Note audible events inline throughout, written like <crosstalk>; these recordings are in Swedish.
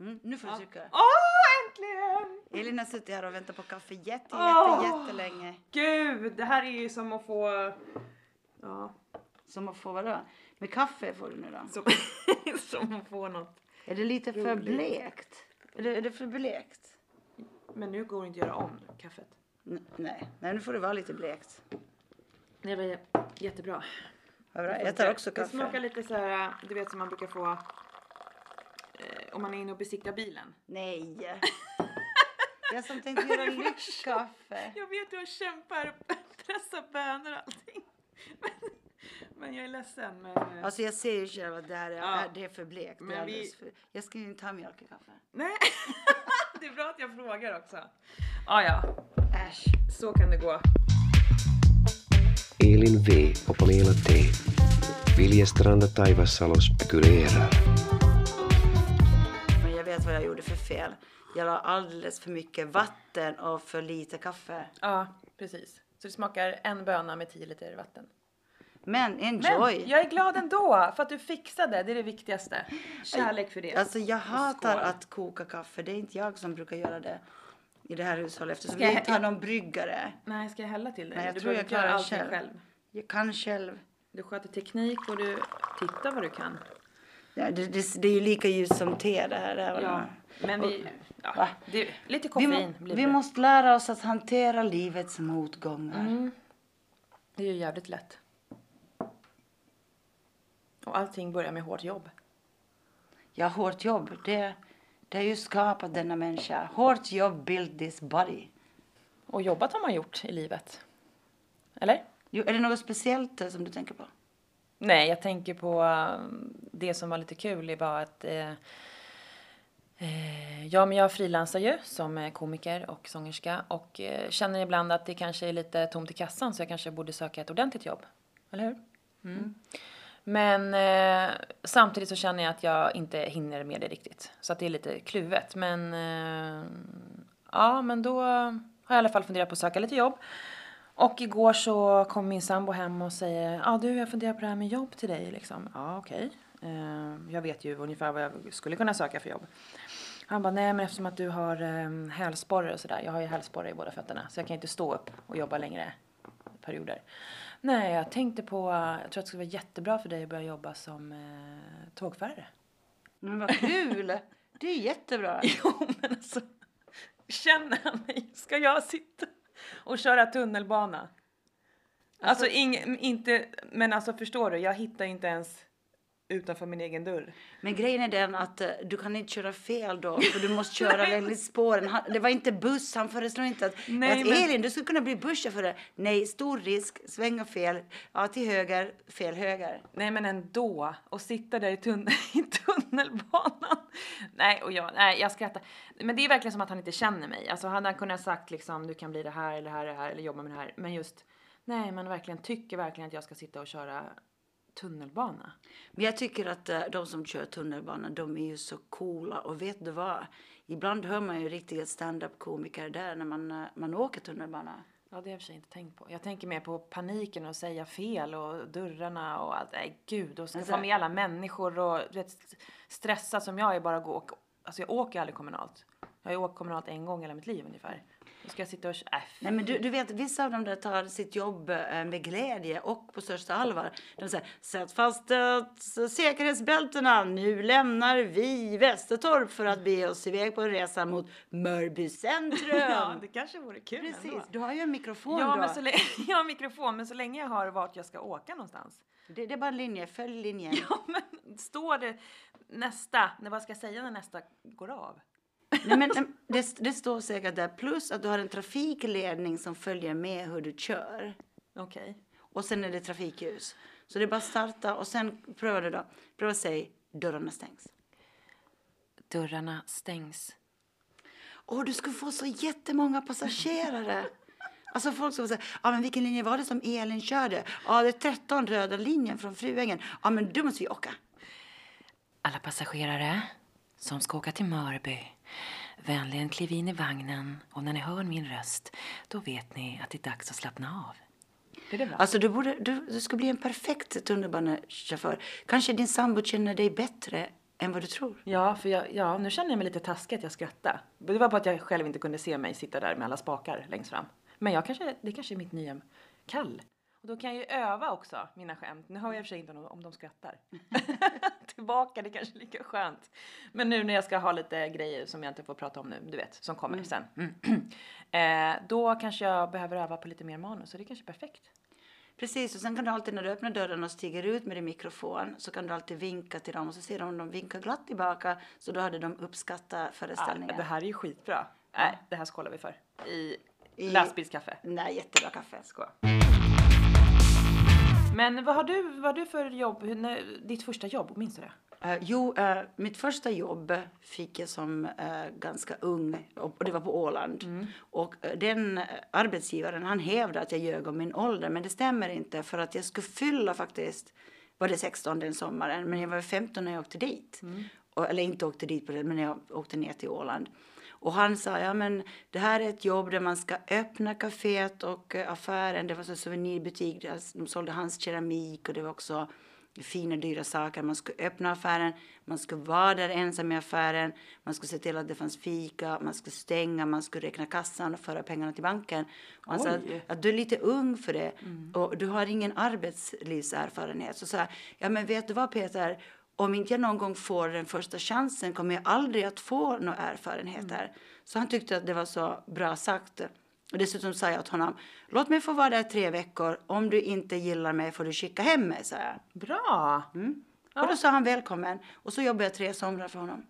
Mm, nu får du trycka. Åh, äntligen! Elin har suttit här och väntat på kaffe jätte, jätte, Åh. jättelänge. Gud, det här är ju som att få... Ja, Som att få vadå? Med kaffe får du nu då. som, <laughs> som att få något. Är det lite för Roligt. blekt? Är det, är det för blekt? Men nu går det inte att göra om kaffet. N- nej, nej nu får det vara lite blekt. Det var jättebra. Vad bra. Jag tar också Det smakar kaffe. lite så här, du vet som man brukar få om man är inne och besiktar bilen. Nej. <laughs> Jag som tänkte göra lyxkaffe. Jag vet har kämpar och <laughs> pressat bönor och allting. <laughs> Men, men jag är ledsen. Men, eh, Alltså jag ser ju själv att det här är, Ja. det är för blekt. Det Men är vi- för... Jag ska ju inte ha mjölk i kaffe. Nej, det är bra att jag frågar också. Ah, ja, Äsch. så kan det gå. Elin V och Pamela T. Viljestranda Taivassalo spekulerar. Men vad jag gjorde för fel. Jag la alldeles för mycket vatten och för lite kaffe. Ja, precis. Så det smakar en böna med 10 liter vatten. Men Men enjoy! jag är glad ändå för att du fixade. Det är det viktigaste. Kärlek för det. Alltså jag hatar att koka kaffe. Det är inte jag som brukar göra det i det här hushållet eftersom Ska vi inte har någon bryggare. Nej, ska jag hälla till dig? Nej, jag du tror jag klarar allting själv. själv. Jag kan själv. Du sköter teknik och du tittar vad du kan. Ja, det, det, det är ju lika ljust som te det här. även Ja, men vi... Ja, Va? det, lite Vi, koffein må, blir vi det. måste lära oss att hantera livets motgångar. Mm. Det är ju jävligt lätt. Och allting börjar med hårt jobb. Ja, hårt jobb. Det, det har ju skapat denna människa. Hårt jobb build this body. Och jobbat har man gjort i livet. Eller? Jo, är det något speciellt som du tänker på? Nej, jag tänker på um, det som var lite kul. Det var att eh, eh, ja, men jag frilansar ju som eh, komiker och sångerska och eh, känner ibland att det kanske är lite tomt i kassan så jag kanske borde söka ett ordentligt jobb. Eller hur? Mm. Men eh, samtidigt så känner jag att jag inte hinner med det riktigt. Så att det är lite kluvet. Men eh, ja, men då har jag i alla fall funderat på att söka lite jobb. Och igår så kom min sambo hem och säger, ja du jag funderar på det här med jobb till dig liksom. Ja okej. Eh, jag vet ju ungefär vad jag skulle kunna söka för jobb. Han bara, nej men eftersom att du har um, hälsporre och sådär. Jag har ju hälsporre i båda fötterna. Så jag kan inte stå upp och jobba längre perioder. Nej, jag tänkte på, jag tror att det skulle vara jättebra för dig att börja jobba som eh, tågförare. Men vad kul! Det är jättebra. <laughs> Jo, men alltså. Känner han mig? Ska jag sitta och köra tunnelbana? Alltså, ing, inte, men alltså förstår du, jag hittar inte ens utanför min egen dörr. Men grejen är den att eh, du kan inte köra fel då, för du måste köra längs spåren. Han, det var inte buss, han föreslår inte att, Nej, att men- Elin, du skulle kunna bli busschaufför. Nej, stor risk, svänga fel, ja till höger, fel höger. Nej men ändå, och sitta där i, tunn, <laughs> i tunnelbanan. Nej, och jag, nej, jag skrattar. Men det är verkligen som att han inte känner mig. Alltså hade han kunnat sagt liksom, du kan bli det här eller det här, det här eller jobba med det här. Men just, nej man verkligen tycker verkligen att jag ska sitta och köra tunnelbana. Men jag tycker att eh, de som kör tunnelbana, de är ju så coola. Och vet du vad? Ibland hör man ju riktiga stand-up-komiker där när man, eh, man åker tunnelbana. Ja, det har jag för sig inte tänkt på. Jag tänker mer på paniken och säga fel och dörrarna och allt. Nej, gud. Och ska Men så få med alla människor och vet, stressad som jag är bara gå och... Alltså jag åker aldrig kommunalt. Jag har ju åkt kommunalt en gång i hela mitt liv ungefär. Då ska jag sitta och... Äh, Nej, men du, du vet, vissa av dem där tar sitt jobb eh, med glädje och på största allvar. De säger, sätt fast eh, säkerhetsbältena, nu lämnar vi Västertorp för att bege oss iväg på en resa mot Mörby centrum. <laughs> Ja, det kanske vore kul Precis, ändå. du har ju en mikrofon Ja, då. men så <laughs> jag har mikrofon, men så länge jag har vart jag ska åka någonstans. det, det är bara en linje, följ linjen. <laughs> Ja, men står det nästa, när vad ska jag säga när nästa går av? Nej, men, det, det står säkert där, plus att du har en trafikledning som följer med hur du kör. Okej. Och sen är det trafikljus. Så det är bara att starta och sen prövar du då. Pröva säga dörrarna stängs. Dörrarna stängs. Och du skulle få så jättemånga passagerare. Alltså folk som säger, ja men vilken linje var det som Elin körde? Ja det är 13 röda linjen från Fruängen. Ja men då måste vi åka. Alla passagerare som ska åka till Mörby, vänligen kliv in i vagnen och när ni hör min röst, då vet ni att det är dags att slappna av. Är det bra? Alltså du, borde, du, du skulle bli en perfekt tunnelbanechaufför. Kanske din sambo känner dig bättre än vad du tror. Ja, för jag, ja, nu känner jag mig lite taskig att jag skrattade. Det var bara att jag själv inte kunde se mig sitta där med alla spakar längst fram. Men jag kanske, det kanske är mitt nya kall. Och då kan jag ju öva också mina skämt. Nu hör jag i och för sig inte om, de skrattar. <laughs> Tillbaka, det kanske är lika skönt. Men nu när jag ska ha lite grejer som jag inte får prata om nu, du vet, som kommer sen. <clears throat> eh, då kanske jag behöver öva på lite mer manus, så det är kanske är perfekt. Precis, och sen kan du alltid när du öppnar dörren och stiger ut med din mikrofon så kan du alltid vinka till dem och så ser de om de vinkar glatt tillbaka så då hade de uppskattat Ah, föreställningen. det här är ju skitbra. Nej, det här skålar vi för. I, I- lastbilskaffe. Nej, jättebra kaffe. Skål. Men vad har du, vad har du för jobb, ditt första jobb, minns du det? Eh, jo, eh, mitt första jobb fick jag som eh, ganska ung och, och det var på Åland. Och eh, den arbetsgivaren han hävdade att jag ljög om min ålder men det stämmer inte för att jag skulle fylla faktiskt, var det 16 den sommaren men jag var 15 när jag åkte dit. Och, eller inte åkte dit på det men jag åkte ner till Åland. Och han sa, ja men det här är ett jobb där man ska öppna kaféet och eh, affären. Det var så souvenirbutik, de sålde hans keramik och det var också fina dyra saker. Man skulle öppna affären, man skulle vara där ensam i affären, man skulle se till att det fanns fika, man skulle stänga, man skulle räkna kassan och föra pengarna till banken. Och han sa att, att du är lite ung för det. Och du har ingen arbetslivserfarenhet. Så sa jag, ja men vet du vad Peter, om inte jag någon gång får den första chansen kommer jag aldrig att få några erfarenheter. Så han tyckte att det var så bra sagt. Och dessutom sa jag till honom, låt mig få vara där tre veckor. Om du inte gillar mig får du skicka hem mig, sa jag. Bra! Och då sa han välkommen. Och så jobbade jag tre somrar för honom.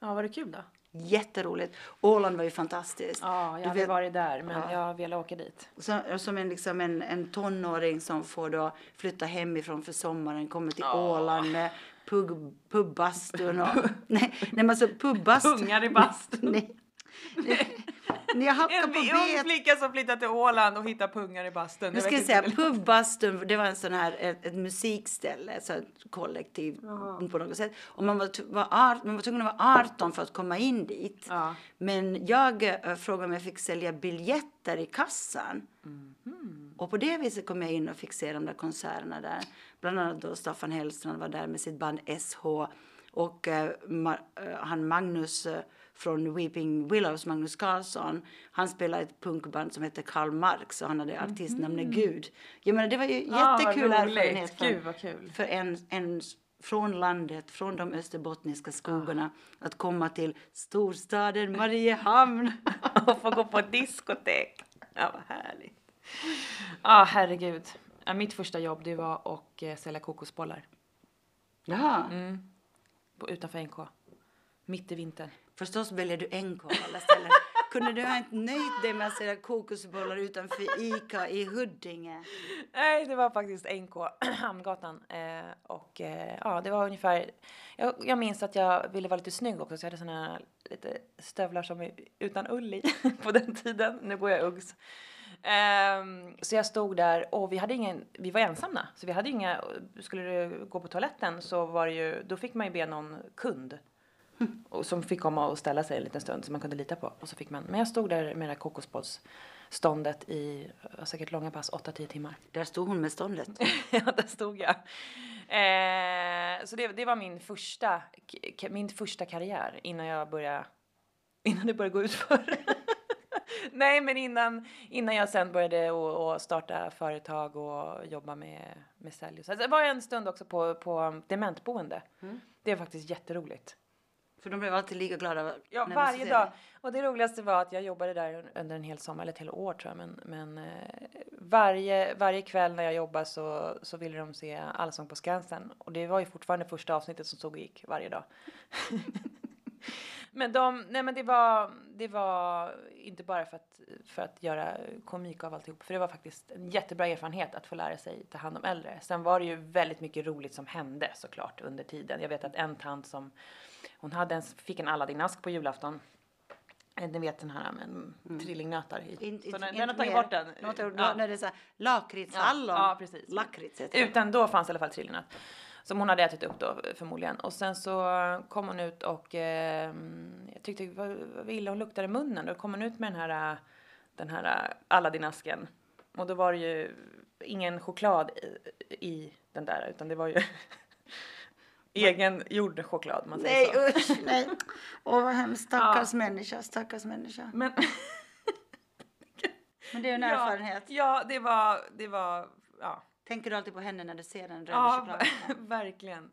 Ja, var det kul då? Jätteroligt. Åland var ju fantastiskt. Ja, jag vet- varit där, men Ja. jag ville åka dit. Så, som en, liksom en, en tonåring som får då flytta hemifrån för sommaren, kommer till Åland med pub, pubbastun och... <laughs> nej, nej alltså pubbastun... Ungar i bastun. nej. När jag hackar En på ung flicka som flyttar till Åland och hittar pungar i bastun. Nu ska jag säga, pubbastun, det var en sån här, ett, ett musikställe, ett sånt kollektiv på något sätt. Och man var, var, art, man var tvungen att vara 18 för att komma in dit. Ja. Men jag äh, frågade om jag fick sälja biljetter i kassan. Och på det viset kom jag in och fick se de där konserterna där. Bland annat då Staffan Hellstrand var där med sitt band SH. Och eh, Ma- eh, han Magnus eh, från Weeping Willows, Magnus Karlsson, han spelade ett punkband som hette Karl Marx och han hade artistnamnet Gud. Jag menar, det var ju Ah, jättekul roligt. erfarenhet kul. för en, en från landet, från de österbottniska skogarna, att komma till storstaden Mariehamn. <laughs> och få gå på diskotek. Ja, vad härligt. Ja, herregud. Ja, mitt första jobb det var att eh, sälja kokosbollar Jaha, på, utanför NK. Mitt i vintern. förstås väljer du NK av alla ställen. <laughs> Kunde du ha inte nöjt dig med att sälja kokosbollar utanför ICA i Huddinge? Nej, det var faktiskt NK, <clears throat> Hamngatan. Eh, och eh, ja, det var ungefär... Jag, jag minns att jag ville vara lite snygg också, så jag hade såna här lite stövlar som är utan ull i <laughs> på den tiden. Nu går jag Uggs. Ehm, så jag stod där och vi hade ingen, vi var ensamma. Så vi hade inga, skulle du gå på toaletten så var det ju, då fick man ju be någon kund. <laughs> Och som fick komma och ställa sig en liten stund som man kunde lita på. Och så fick man, men jag stod där med det här kokosbollsståndet i säkert långa pass, 8-10 timmar. Där stod hon med ståndet. <laughs> ja, där stod jag. Eh, så det, det var min första, min första karriär innan jag började, innan det började gå ut för. <laughs> <laughs> Nej, men innan, innan jag sen började och, och starta företag och jobba med, med sälj. Så det var en stund också på, på dementboende. Det är faktiskt jätteroligt. För de blev alltid lika glada. Ja, varje dag. Och det roligaste var att jag jobbade där under en hel sommar, eller ett helt år tror jag. Men, men eh, varje, varje kväll när jag jobbade så, så ville de se Allsång på Skansen. Och det var ju fortfarande första avsnittet som stod och gick varje dag. <laughs> men de, nej men det var, det var inte bara för att, för att göra komik av alltihop. För det var faktiskt en jättebra erfarenhet att få lära sig ta hand om äldre. Sen var det ju väldigt mycket roligt som hände såklart under tiden. Jag vet att en tant som hon hade en, fick en Aladdin-ask på julafton. Eh, Ni vet den här med trillingnötar i. In- så inte- den, har tagit bort den. Tagit- Ja. När det är så här, lakritshallon. Ja, ja, precis. Lakrits. Utan då fanns i alla fall trillingnöt. Som hon hade ätit upp då förmodligen. Och sen så kom hon ut och eh, jag tyckte vad, vad illa hon luktade i munnen. Då kom hon ut med den här, den här Aladdin-asken. Och då var det ju ingen choklad i, i den där utan det var ju <laughs> egen gjord choklad man Nej säger så. usch, nej. Åh vad hemskt, <laughs> stackars människa, stackars människa. Men, <laughs> Men det är en ja, erfarenhet. ja, det var, det var, ja. Tänker du alltid på henne när du ser den röda Ja, <laughs> verkligen.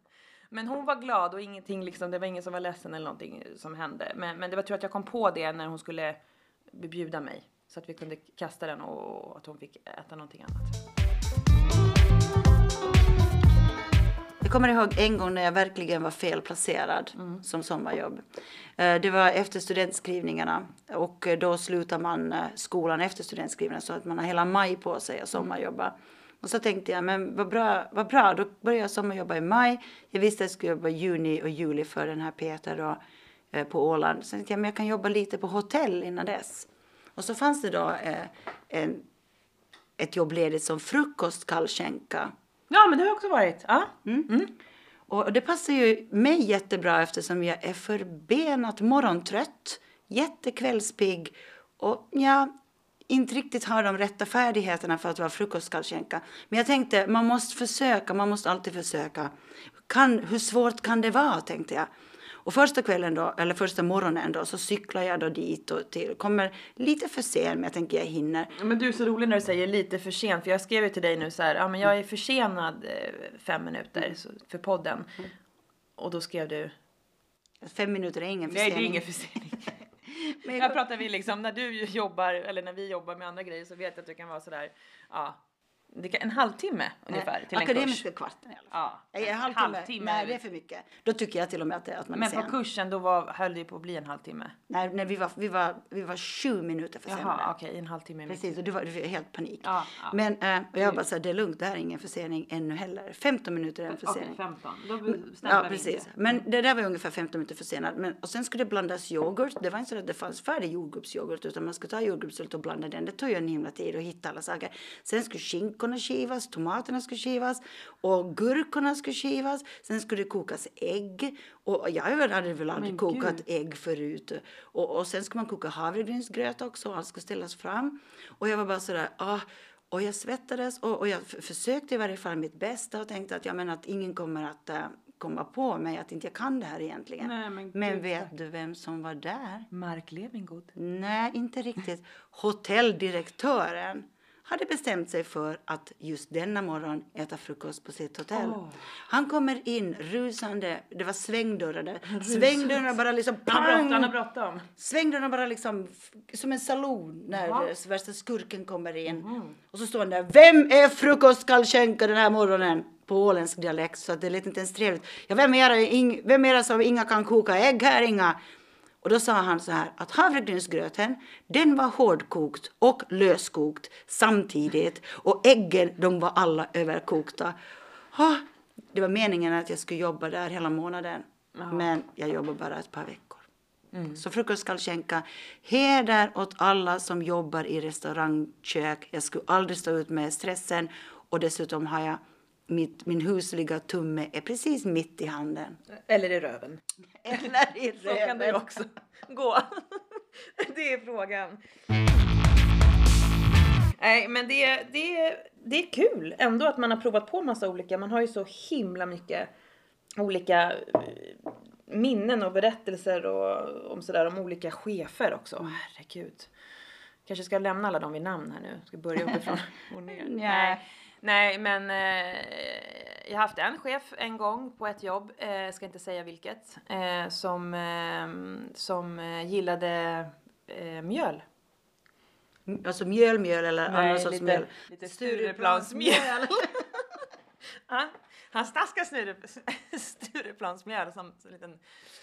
Men hon var glad och ingenting liksom, det var ingen som var ledsen eller någonting som hände. Men, men det var tur att jag kom på det när hon skulle bjuda mig. Så att vi kunde kasta den och att hon fick äta någonting annat. Jag kommer ihåg en gång när jag verkligen var felplacerad som sommarjobb. Eh, Det var efter studentskrivningarna och eh, då slutar man eh, skolan efter studentskrivningarna så att man har hela maj på sig att sommarjobba. Och så tänkte jag, men vad bra, vad bra, då började jag sommarjobba i maj. Jag visste att jag skulle jobba juni och juli för den här Peter då, eh, på Åland. Så tänkte jag, men jag kan jobba lite på hotell innan dess. Och så fanns det då eh, en, ett jobb ledigt som frukostkallskänka. Ja, men det har också varit. Ja. Och det passar ju mig jättebra eftersom jag är förbenat morgontrött, jättekvällspigg och ja, inte riktigt har de rätta färdigheterna för att vara frukostkallskänka. Men jag tänkte, man måste försöka, man måste alltid försöka. Kan, hur svårt kan det vara, tänkte jag. Och första kvällen då, eller första morgonen då, så cyklar jag då dit och till. Kommer lite för sent, men jag tänker jag hinner. Men du är så rolig när du säger lite för sent. För jag skrev ju till dig nu så här, ja men jag är försenad eh, fem minuter för podden. Och då skrev du, Fem minuter är ingen nej försening. det är ingen försening. <laughs> Men Jag pratar vi liksom, när du jobbar, eller när vi jobbar med andra grejer så vet jag att du kan vara sådär, ja, kan, en halvtimme ungefär till en kurs. Akademiska kvarten i alla fall. Ja, Nej, en halvtimme. halvtimme. Nej, det är för mycket. Då tycker jag till och med att, det, att man Men är på sen. kursen då var, höll det på att bli en halvtimme. Nej, nej vi, var, vi, var, vi var sju minuter försenade. Jaha, okej, en halvtimme. Precis, och det var, det var helt panik. Ja, ja. Men eh, och jag bara så här, det är lugnt, det här är ingen försening ännu heller. 15 minuter är en Okej, försening. 15. Då Ja, precis. det. Men det där var ungefär 15 minuter försenad. Men, och sen skulle det blandas yoghurt. Det var inte så att det fanns färdig jordgubbsyoghurt utan man skulle ta jordgubbssylt och blanda den. Det tog ju en himla tid att hitta alla saker. Sen skulle skinkorna skivas, tomaterna skulle skivas och gurkorna skulle skivas. Sen skulle det kokas ägg. Och jag hade väl aldrig Men kokat gud. ägg förut. Och, och sen skulle man koka havregrynsgröt också och allt skulle ställas fram. Och jag var bara sådär, ah, och jag svettades och, och jag försökte i varje fall mitt bästa och tänkte att, jag menar, att ingen kommer att äh, komma på mig att inte jag kan det här egentligen. Nej, men men vet du vem som var där? Mark Levengood. Nej, inte riktigt. Hotelldirektören hade bestämt sig för att just denna morgon äta frukost på sitt hotell. Åh. Han kommer in rusande, det var svängdörrar där. Svängdörrarna bara liksom bråttom, han har pang! bråttom. Svängdörrarna bara liksom som en saloon när eh, värsta skurken kommer in. Och så står han där. Vem är frukostkallskänka den här morgonen? På åländsk dialekt så att det lät inte ens trevligt. Ja, vem är det, ing, vem är det som inga kan koka ägg här inga? Och då sa han så här att havregrynsgröten den var hårdkokt och löskokt samtidigt och äggen de var alla överkokta. Ha, det var meningen att jag skulle jobba där hela månaden men jag jobbar bara ett par veckor. Så frukostkallskänka. Heder åt alla som jobbar i restaurangkök. Jag skulle aldrig stå ut med stressen. Och dessutom har jag mitt, min husliga tumme är precis mitt i handen. Eller i röven. Eller i <laughs> Så kan det också <laughs> gå. <laughs> det är frågan. Nej, men det, det, det är kul ändå att man har provat på massa olika. Man har ju så himla mycket olika eh, minnen och berättelser och om sådär om olika chefer också. Mm. Herregud. Kanske ska lämna alla dem vid namn här nu. Ska börja uppifrån och ner. Nej. Nej, men eh, jag har haft en chef en gång på ett jobb, eh, ska inte säga vilket, eh, som, eh, som eh, gillade eh, mjöl. Alltså mjöl, mjöl eller annan sorts mjöl. lite Stureplansmjöl. <laughs> han, han snaskade Sture, <laughs> Stureplansmjöl som en liten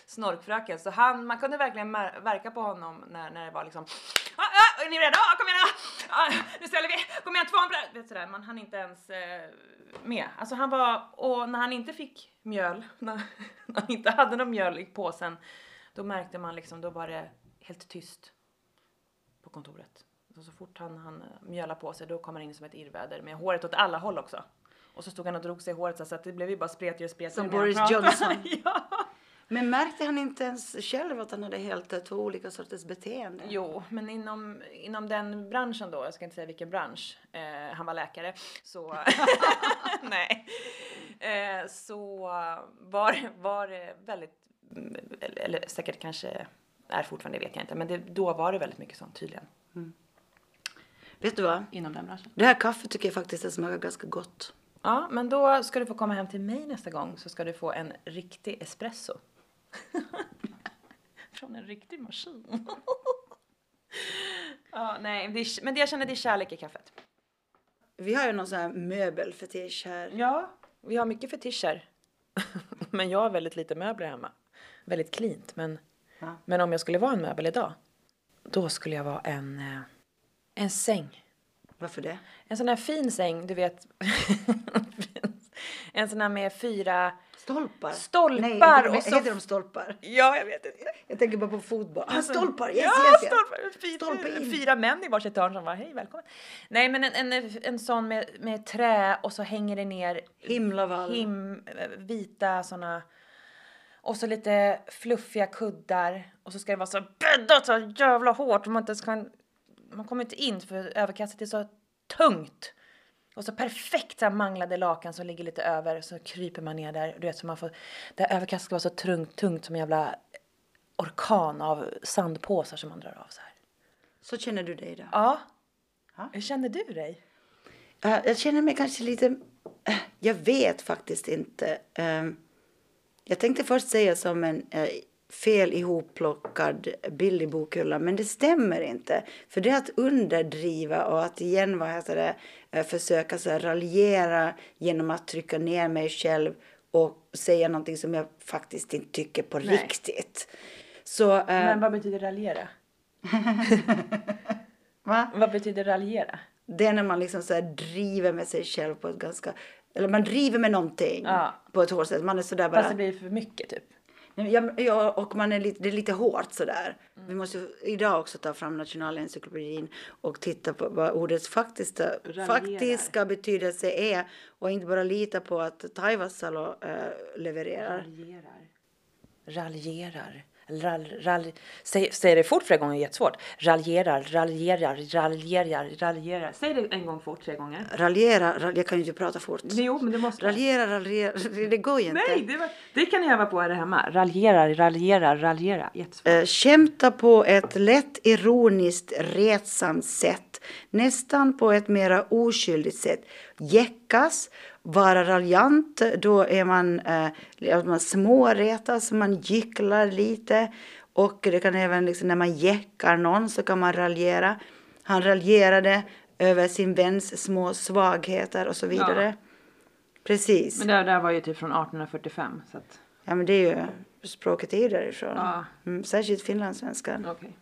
snorkfröken. Så han, man kunde verkligen mär, verka på honom när, när det var liksom ah, ah, är ni redo? Ah, kom igen! Ah, ah, nu ställer vi! Kom igen, tvåan på det! Vet sådär, man hann inte ens eh, med. Alltså han var, och när han inte fick mjöl, <laughs> när, när han inte hade någon mjöl i påsen, då märkte man liksom, då var det helt tyst på kontoret. Så, så fort han, han mjöla på sig då kom han in som ett irrväder med håret åt alla håll också. Och så stod han och drog sig i håret så att det blev ju bara spretigare och spretigare. Som Boris. Johnson. <laughs> ja. Men märkte han inte ens själv att han hade helt eh, två olika sorters beteende? Jo, men inom, inom den branschen då, jag ska inte säga vilken bransch, eh, han var läkare, så... <laughs> <laughs> nej. Eh, så var, var det väldigt, eller, eller säkert kanske är fortfarande, vet jag inte, men det, då var det väldigt mycket sånt tydligen. Vet du vad? Inom den branschen. Det här kaffet tycker jag faktiskt det smakar ganska gott. Ja, men då ska du få komma hem till mig nästa gång så ska du få en riktig espresso. <laughs> Från en riktig maskin. <laughs> ja, nej, det är, men det jag känner det är kärlek i kaffet. Vi har ju någon sån här möbelfetisch här. Ja, vi har mycket fetischer. <laughs> men jag har väldigt lite möbler hemma. Väldigt cleant, men, Ja. men om jag skulle vara en möbel idag, då skulle jag vara en, eh, en säng. Varför det? En sån här fin säng, du vet. En sån här med fyra Stolpar? Stolpar Nej, och så- heter de stolpar? Ja, jag vet inte. Jag tänker bara på fotboll. Ah, stolpar! Yes, ja, yes, yes. stolpar. Fyra, Stolpe in. fyra män i varsitt hörn som var hej välkommen. Nej men en, en, en sån med, med trä och så hänger det ner Himlavall. him, vita såna och så lite fluffiga kuddar och så ska det vara så bäddat så jävla hårt man inte ens kan man kommer inte in för överkastet är så tungt. Och så perfekt så här manglade lakan som ligger lite över så kryper man ner där. Du vet så man får, det här överkastet ska vara så tungt, tungt som en jävla orkan av sandpåsar som man drar av så här. Så känner du dig då? Ja. Ja. Hur känner du dig? Eh, jag känner mig kanske lite... eh, jag vet faktiskt inte. Ehm, jag tänkte först säga som en eh, fel ihopplockad billig bokhylla, men det stämmer inte. För det är att underdriva och att igen vad heter det, eh, försöka så här, raljera genom att trycka ner mig själv och säga någonting som jag faktiskt inte tycker på Nej. riktigt. Så, eh, Men vad betyder raljera? <laughs> va? Vad betyder raljera? Det är när man liksom så här driver med sig själv på ett ganska... Eller man driver med någonting Ja. på ett hårt sätt. Man är sådär bara... Fast det blir för mycket typ. Ja, och man är lite, det är lite hårt sådär. Vi måste idag också ta fram nationalencyklopedin och titta på vad ordets faktiska, faktiska betydelse är. Och inte bara lita på att Taivasalo äh, levererar. Raljerar. Raljerar. Rall, rall, säg, säg det fort flera gånger, jättesvårt. Raljerar, raljerar, raljerar, raljerar. Säg det en gång fort tre gånger. Raljera, ralj, jag kan ju inte prata fort. Jo, men det måste Raljera, raljera, det går ju inte. Nej, det, var, det kan ni öva på här hemma. Raljerar, raljerar, raljera. Jättesvårt. Eh, skämta på ett lätt ironiskt retsamt sätt. Nästan på ett mera oskyldigt sätt. Jäckas, vara raljant, då är man, eh, man småretas, man gycklar lite. Och det kan även liksom, när man jäckar någon så kan man raljera. Han raljerade över sin väns små svagheter och så vidare. Precis. Men det här var ju typ från 1845. Så att, Ja men det är ju, språket är ju därifrån. Ja. Mm, särskilt finlandssvenskan. okej.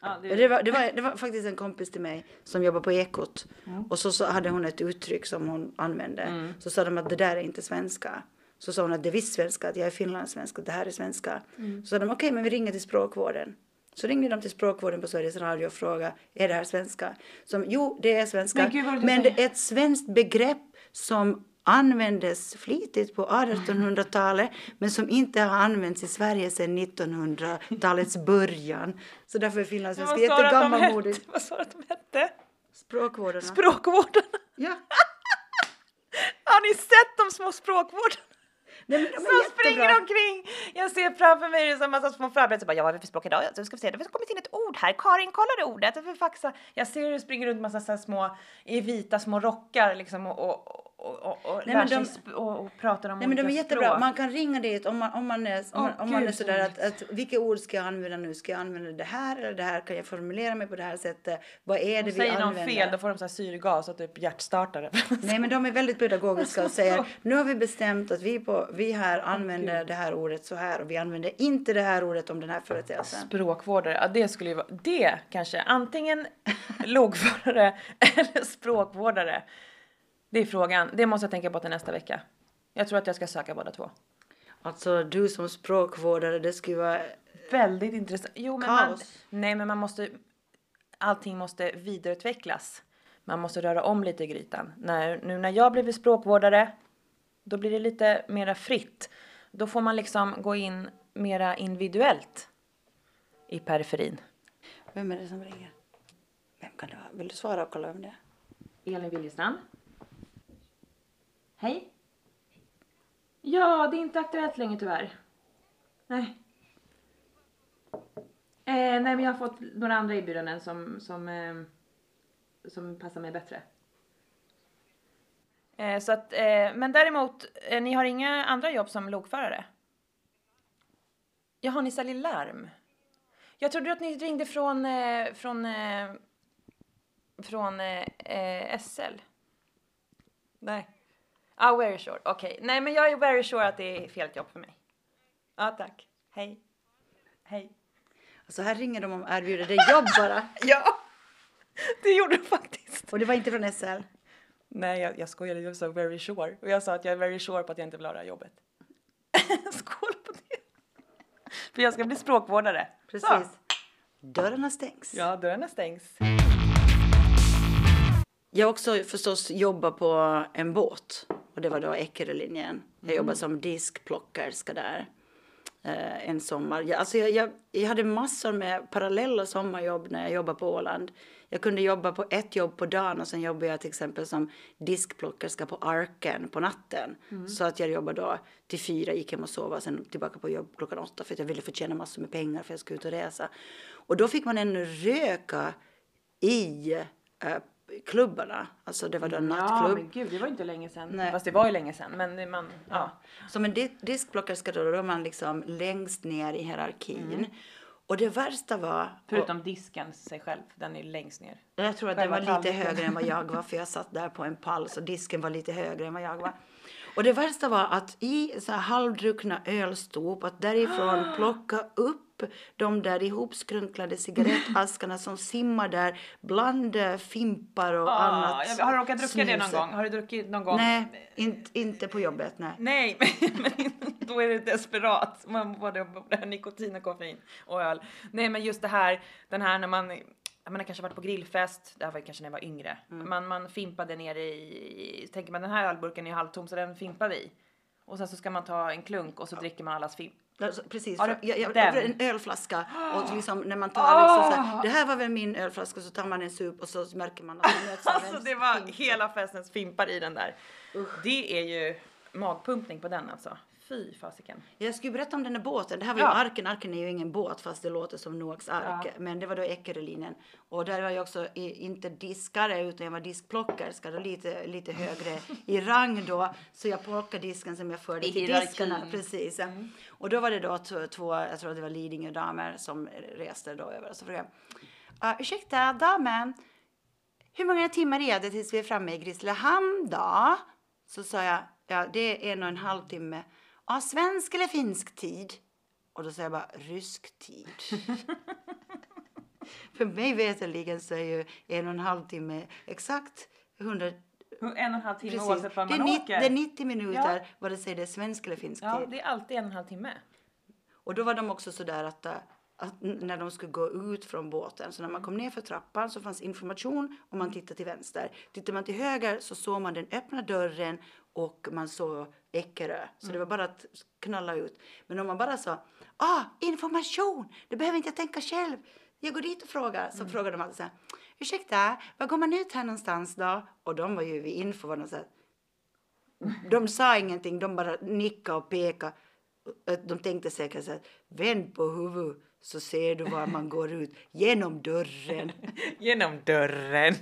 Ja, Ja, Det var, det, var, det var faktiskt en kompis till mig som jobbar på Ekot. Och så, så hade hon ett uttryck som hon använde. Så sa de att det där är inte svenska. Så sa hon att det är visst svenska, att jag är finlandssvenska, det här är svenska. Så sa de okej, men vi ringer till språkvården. Så ringde de till språkvården på Sveriges Radio och frågade, är det här svenska? Som, jo, det är svenska. Men gud, men det är ett svenskt begrepp som användes flitigt på 1800-talet men som inte har använts i Sverige sedan 1900-talets början. Så därför är finlandssvenska jättegammalmodigt. Vad sa du att de hette? Språkvårdarna. Språkvårdarna. ja. <laughs> Har ni sett de små språkvårdarna? Nej, men de Som är springer jättebra. omkring! Jag ser framför mig en massa små förberedelser. Bara, Ja, vad är det för språk idag? Så ska vi se, det har kommit in ett ord här. Karin, kolla det ordet. För faxa. Jag ser hur det springer runt massa så små, i vita små rockar liksom och, och, och, och, och Nej, lär sig de- sp- och, och pratar om Nej men de är jättebra. språk. Man kan ringa dit om man, om man är, om man, Åh, om man är sådär så att, att vilka ord ska jag använda nu? Ska jag använda det här eller det här? Kan jag formulera mig på det här sättet? Vad är det vi Säger använder? fel då får de så här syrgas och typ hjärtstartare. <laughs> Nej men de är väldigt pedagogiska och säger <laughs> nu har vi bestämt att vi, på, vi här använder det här ordet så här och vi använder inte det här ordet om den här företeelsen. Språkvårdare, ja det skulle ju vara, det kanske, antingen logförare <laughs> eller språkvårdare. Det är frågan, det måste jag tänka på till nästa vecka. Jag tror att jag ska söka båda två. Alltså du som språkvårdare det skulle vara Väldigt intressant. Jo, men man, Kaos. nej men man måste, allting måste vidareutvecklas. Man måste röra om lite i grytan. När, nu när jag blivit språkvårdare, då blir det lite mera fritt. Då får man liksom gå in mera individuellt i periferin. Vem är det som ringer? Vem kan det vara? Vill du svara och kolla vem det är? Elin Wiljestrand. Hej. Ja, det är inte aktuellt längre tyvärr. Nej. Eh, nej, men jag har fått några andra erbjudanden som, som, eh, som passar mig bättre. Eh, så att, eh, men däremot, eh, ni har inga andra jobb som lokförare? Jaha, ni säljer larm? Jag trodde att ni ringde från, eh, från, eh, från eh, eh SL. Nej. Ah, very sure. Okej. Nej, men jag är very sure att det är fel jobb för mig. Ja, tack. Hej. Hej. Alltså här ringer de och erbjuder dig jobb bara. <laughs> Ja, det gjorde de faktiskt. Och det var inte från SL. Nej, jag, jag skojade. Jag sa very sure. Och jag sa att jag är very sure på att jag inte vill ha det här jobbet. <laughs> Skål på det. För jag ska bli språkvårdare. Precis. Så. Dörrarna stängs. Ja, dörrarna stängs. Jag har också förstås jobbat på en båt och det var då Eckerölinjen. Jag jobbade som diskplockerska där eh, en sommar. Jag, alltså jag, jag, jag hade massor med parallella sommarjobb när jag jobbade på Åland. Jag kunde jobba på ett jobb på dagen och sen jobbade jag till exempel som diskplockerska på Arken på natten. Så att jag jobbade då till fyra, gick hem och sov och sen tillbaka på jobb klockan åtta för att jag ville förtjäna massor med pengar för jag skulle ut och resa. Och då fick man ännu röka i eh, klubbarna. Alltså det var då en Ja, nattklubb. men gud, det var ju inte länge sedan. Nej. Fast det var ju länge sedan. Men man, ja. Som en di- diskplockerska då, då är man liksom längst ner i hierarkin. Och det värsta var... Förutom disken sig själv, den är längst ner. Och jag tror att den var lite högre än vad jag var för jag <laughs> satt där på en pall så disken var lite högre än vad jag var. Och det värsta var att i så här halvdruckna ölstop att därifrån <gasps> plocka upp de där ihopskrunklade cigarettaskarna som simmar där bland fimpar och Ah, annat. jag har du råkat dricka det någon gång? Har du druckit någon gång? Nej, inte, inte på jobbet. Nej. Nej, <laughs> men då är det desperat. Man både både nikotin och koffein och öl. Nej, men just det här, den här när man man har kanske varit på grillfest, det här var kanske när jag var yngre. Man, man fimpade ner i, tänker man den här ölburken är halvtom så den fimpar vi. Och sen så ska man ta en klunk och så dricker man allas fimp. Precis, för jag, jag, en ölflaska och liksom när man tar liksom så här, det här var väl min ölflaska så tar man en sup och så märker man att det möts <laughs> Alltså det var fimp. hela festens fimpar i den där. Det är ju magpumpning på den alltså. Fy fasiken. Jag skulle berätta om den där båten. Det här var Ja. ju Arken. Arken är ju ingen båt fast det låter som Noaks ark. Men det var då Eckerölinjen. Och där var jag också i, inte diskare utan jag var diskplockerska. Då lite, lite högre i rang då. Så jag plockade disken som jag förde I till hierarkin. diskarna. Precis. Och då var det då två, jag tror det var Lidingö-damer som reste då över. Och så frågade jag. Uh, ursäkta damen. Hur många timmar är det tills vi är framme i Grisslehamn då? Så sa jag, ja det är en och en halv timme. Ja, svensk eller finsk tid? Och då säger jag bara rysk tid. <laughs> För mig veterligen så är ju en och en halv timme exakt 100 En och en halv timme Precis. oavsett var det, är man åker. det är 90 minuter Ja. vare sig det är svensk eller finsk Ja, tid. det är alltid en och en halv timme. Och då var de också sådär att, äh, att när de skulle gå ut från båten, så när man kom ner för trappan så fanns information om man tittade till vänster. Tittar man till höger så såg man den öppna dörren och man såg Eckerö. Så det var bara att knalla ut. Men om man bara sa, ah, information, det behöver inte jag tänka själv. Jag går dit och frågar. Så frågar de alltid så här, ursäkta, var går man ut här någonstans då? Och de var ju vid info, var de så här, de sa ingenting, de bara nickade och pekade. De tänkte säkert så här, vänd på huvudet så ser du var man går ut <laughs> genom dörren. Genom dörren.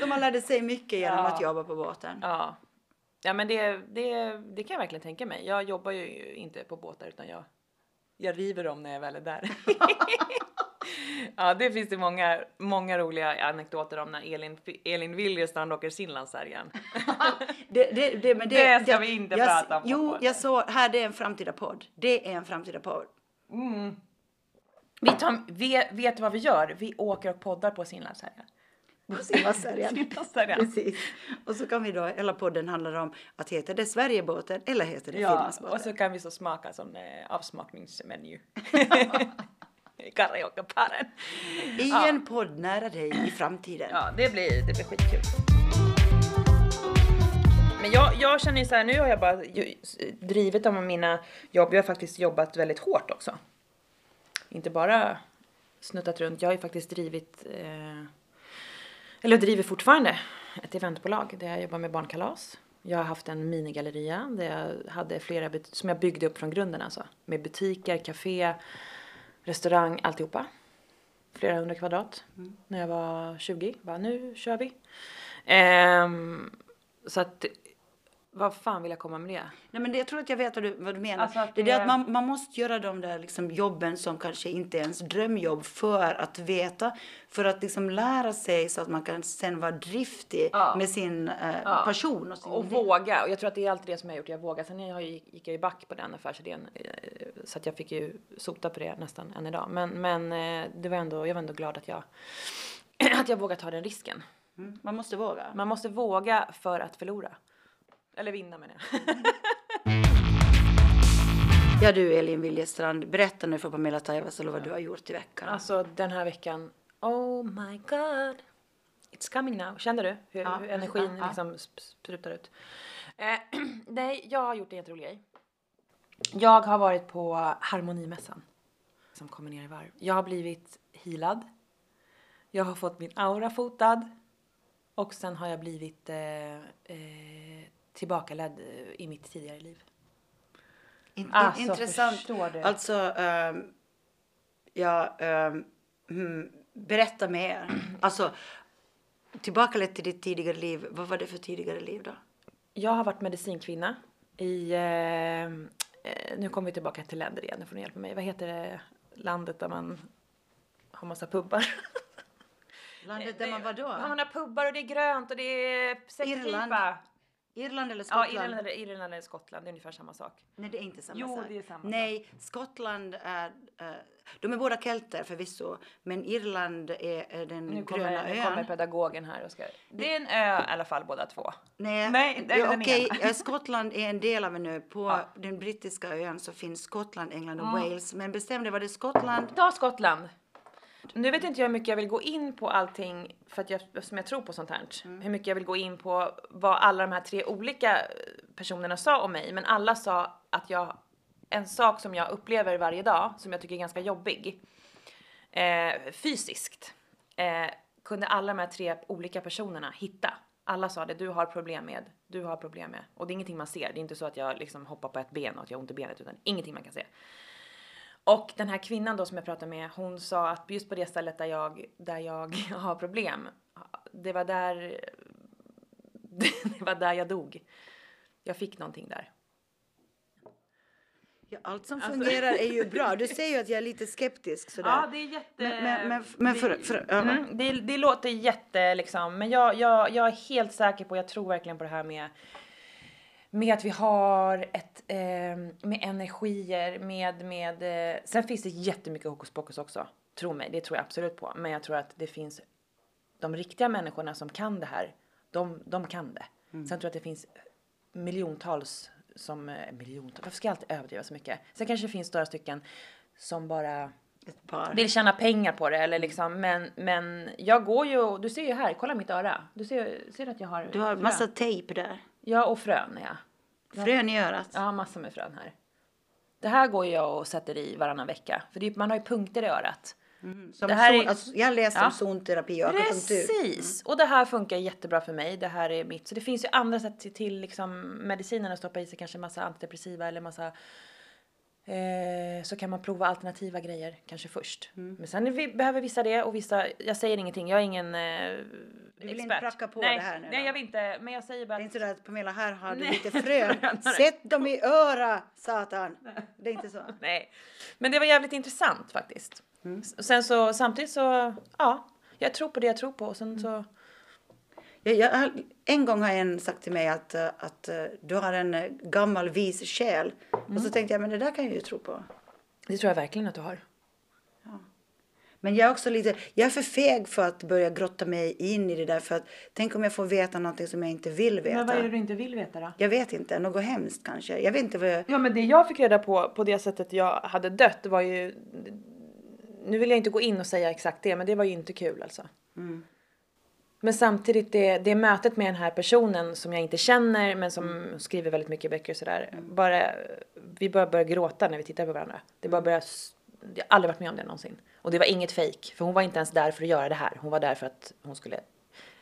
De har lärde sig mycket genom Ja. att jobba på båten. Ja. Ja men det, det, det kan jag verkligen tänka mig. Jag jobbar ju inte på båtar utan jag, jag river dem när jag väl är där. <laughs> ja det finns det många, många roliga anekdoter om när Elin, Elin Wiljestrand åker Sinlandsfärjan. <laughs> Det, det, det, men Det ska vi inte jag, prata om Jo, podden. jag såg, här det är en framtida podd. Det är en framtida podd. Vi tar, vet, vet du vad vi gör? Vi åker och poddar på Sinlandsfärjan. På. Sinlandsfärjan. <laughs> Precis. Och så kan vi då, hela podden handlar om att heter det Sverigebåten eller heter det Ja, Finlandsbåten. och så kan vi så smaka som eh, avsmakningsmeny. <laughs> <laughs> I karaokeparen. I Ja. en podd nära dig i framtiden. Ja, det blir, det blir skitkul. Men Men jag, jag känner ju så här, nu har jag bara drivit om mina jobb. Jag har faktiskt jobbat väldigt hårt också. Inte bara snuttat runt. Jag har ju faktiskt drivit, eh, eller driver fortfarande, ett eventbolag där jag jobbar med barnkalas. Jag har haft en minigalleria där jag hade flera, som jag byggde upp från grunden alltså. Med butiker, café, restaurang, alltihopa. Flera hundra kvadrat. När jag var 20. Bara nu kör vi. Ehm, så att, vad fan vill jag komma med det? Nej, men det, jag tror att jag vet vad du, vad du menar. Alltså det är det det- att man, man måste göra de där liksom jobben som kanske inte är ens drömjobb för att veta, för att liksom lära sig så att man kan sen vara driftig Ja. med sin eh, Ja. passion. Och, sin Och våga. Och jag tror att det är alltid det som jag har gjort. Jag vågar. Sen jag gick gick jag ju back på den affärsidén. eh, Så att jag fick ju sota på det nästan än idag. Men, men eh, det var ändå, jag var ändå glad att jag, <clears throat> att jag vågade ta den risken. Mm, Man måste våga. Man måste våga för att förlora. Eller vinna menar jag. <laughs> Ja du Elin Wiljestrand, berätta nu för Pamela Taivasalo vad du har gjort i veckan. Alltså den här veckan, oh my god. It's coming now. Kände du hur, Ja, hur energin ja, liksom sp- sprutar ut? Eh, <clears throat> nej, jag har gjort en jätterolig grej. Jag har varit på harmonimässan som kommer ner i varv. Jag har blivit healad. Jag har fått min aura fotad. Och sen har jag blivit eh, eh, tillbakaledd eh, i mitt tidigare liv. In, in, Alltså, intressant. förstår du? Alltså, ehm, ja, ehm, hmm, berätta mer. Alltså, tillbaka till ditt tidigare liv. Vad var det för tidigare liv då? Jag har varit medicinkvinna i, eh, eh, nu kommer vi tillbaka till länder igen, nu får ni hjälpa mig. Vad heter det landet där man har massa pubbar? Landet där man var då? Ja, man har pubbar och det är grönt och det är Irland. Irland eller Ja, Skottland? Irland eller, Irland eller Skottland, det är ungefär samma sak. Nej, det är inte samma Jo, sak. det är samma Nej, Skottland är... eh, de är båda kelter förvisso, men Irland är, är den Nu gröna kommer, nu kommer ön. pedagogen här och ska... Det är en ö i alla fall båda två. Nej, Nej, det är ja, den okej, Skottland är en del av en ö. På Ja. den brittiska ön så finns Skottland, England och Wales. Men bestäm dig, var det Skottland? Ta Skottland. Nu vet inte jag hur mycket jag vill gå in på allting för att jag, eftersom jag tror på sånt här. Hur mycket jag vill gå in på vad alla de här tre olika personerna sa om mig. Men alla sa att jag, en sak som jag upplever varje dag som jag tycker är ganska jobbig. Eh, fysiskt. Eh, kunde alla de här tre olika personerna hitta. Alla sa det, du har problem med, du har problem med. Och det är ingenting man ser. Det är inte så att jag liksom hoppar på ett ben och att jag har ont i benet utan ingenting man kan se. Och den här kvinnan då som jag pratade med, hon sa att just på det stället där jag, där jag <laughs> har problem, det var där, <laughs> det var där jag dog. Jag fick någonting där. Ja, allt som Alltså- fungerar är ju bra. Du säger ju att jag är lite skeptisk sådär. det är jätte... Men, men, men, men för, för, ja, Mm, det, det låter jätte liksom, men jag, jag, jag är helt säker på, jag tror verkligen på det här med med att vi har ett, eh, med energier, med, med, eh, sen finns det jättemycket hokus pokus också. Tro mig, det tror jag absolut på. Men jag tror att det finns, de riktiga människorna som kan det här, de, de kan det. Sen tror jag att det finns miljontals som, eh, miljontals, varför ska jag alltid överdriva så mycket? Sen kanske det finns några stycken som bara vill tjäna pengar på det eller liksom, men, men jag går ju, du ser ju här, kolla mitt öra. Du ser, ser att jag har Du har massa tejp där. Ja, och frön ja. Frön i örat. Har massor med frön här. Det här går jag och sätter i varannan vecka. För det, man har ju punkter i örat. Som det här zon, är- alltså, jag läste om Ja. zonterapi och akupunktur. Precis! Och det här funkar jättebra för mig. Det här är mitt. Så det finns ju andra sätt till, till liksom medicinen att stoppa i sig kanske massa antidepressiva eller massa Eh, så kan man prova alternativa grejer kanske först. Mm. Men sen vi, behöver vissa det och vissa, jag säger ingenting, jag är ingen eh, vill inte expert. pracka på nej, det här nu Nej då? jag vill inte, men jag säger bara Det är inte så att Pamela, här har du <laughs> Nej. lite frön. Sätt dem i öra, satan. Det är inte så. <laughs> Nej. Men det var jävligt intressant faktiskt. Mm. Sen så samtidigt så, ja, jag tror på det jag tror på och sen så, Jag, jag, en gång har en sagt till mig att, eh, att eh, du har en eh, gammal vis själ. Och Mm. så tänkte jag, men det där kan jag ju tro på. det tror jag verkligen att du har. Men jag är också lite, jag är för feg för att börja grotta mig in i det där. För att tänk om jag får veta någonting som jag inte vill veta. Men vad är det du inte vill veta då? Jag vet inte, något hemskt kanske. Jag vet inte vad jag... Ja men det jag fick reda på, på det sättet jag hade dött var ju, nu vill jag inte gå in och säga exakt det, men det var ju inte kul alltså. Men Men samtidigt det, det mötet med den här personen som jag inte känner men som Mm. skriver väldigt mycket böcker och sådär. Bara, vi bara börjar gråta när vi tittar på varandra. Det Mm. bara börjar, s- jag har aldrig varit med om det någonsin. Och det var inget fejk, för hon var inte ens där för att göra det här. Hon var där för att hon skulle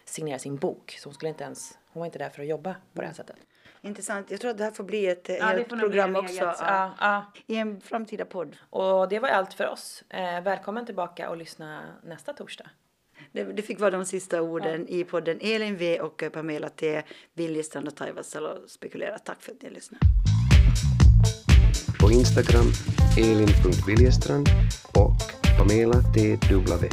signera sin bok. Så hon skulle inte ens, hon var inte där för att jobba på det här sättet. Intressant. Jag tror att det här får bli ett Ja, helt program också. eget. Ja, ja. I en framtida podd. Och det var allt för oss. Eh, välkommen tillbaka och lyssna nästa torsdag. Det, det fick vara de sista orden i podden. Elin V och eh, Pamela T. Biljestrand och Taivasalo spekulerar. Tack för att ni lyssnade. På Instagram elin.viljestrand och Pamela TW.